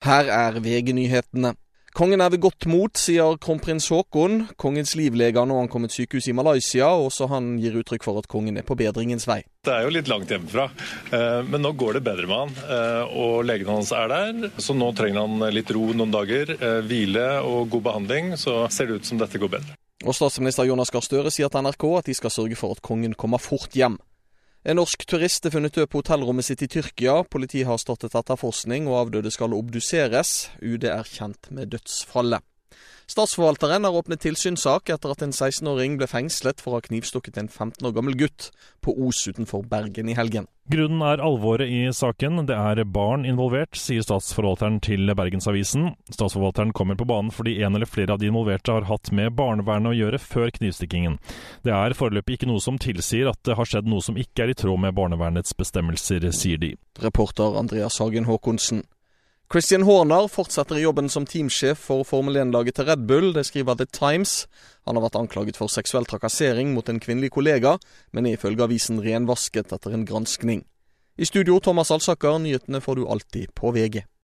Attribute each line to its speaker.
Speaker 1: Her er VG-nyhetene. Kongen er ved godt mot, sier kronprins Haakon. Kongens livlege har nå ankommet sykehus i Malaysia, og også han gir uttrykk for at kongen er på bedringens vei.
Speaker 2: Det er jo litt langt hjemmefra, eh, men nå går det bedre med han. eh, Og legen hans er der, så nå trenger han litt ro noen dager. eh, Hvile og god behandling, så ser det ut som dette går bedre.
Speaker 1: Og statsminister Jonas Gahr Støre sier til NRK at de skal sørge for at kongen kommer fort hjem. En norsk turist er funnet død på hotellrommet sitt i Tyrkia. Politiet har startet etterforskning, og avdøde skal obduseres. UD er kjent med dødsfallet. Statsforvalteren har åpnet tilsynssak etter at en 16-åring ble fengslet for å ha knivstukket en 15 år gammel gutt på Os utenfor Bergen i helgen.
Speaker 3: Grunnen er alvoret i saken. Det er barn involvert, sier statsforvalteren til Bergensavisen. Statsforvalteren kommer på banen fordi en eller flere av de involverte har hatt med barnevernet å gjøre før knivstikkingen. Det er foreløpig ikke noe som tilsier at det har skjedd noe som ikke er i tråd med barnevernets bestemmelser, sier de.
Speaker 1: Reporter Andreas Hagen Haakonsen. Christian Horner fortsetter i jobben som teamsjef for Formel 1-laget til Red Bull, det skriver The Times. Han har vært anklaget for seksuell trakassering mot en kvinnelig kollega, men er ifølge avisen renvasket etter en granskning. I studio Thomas Alsaker, nyhetene får du alltid på VG.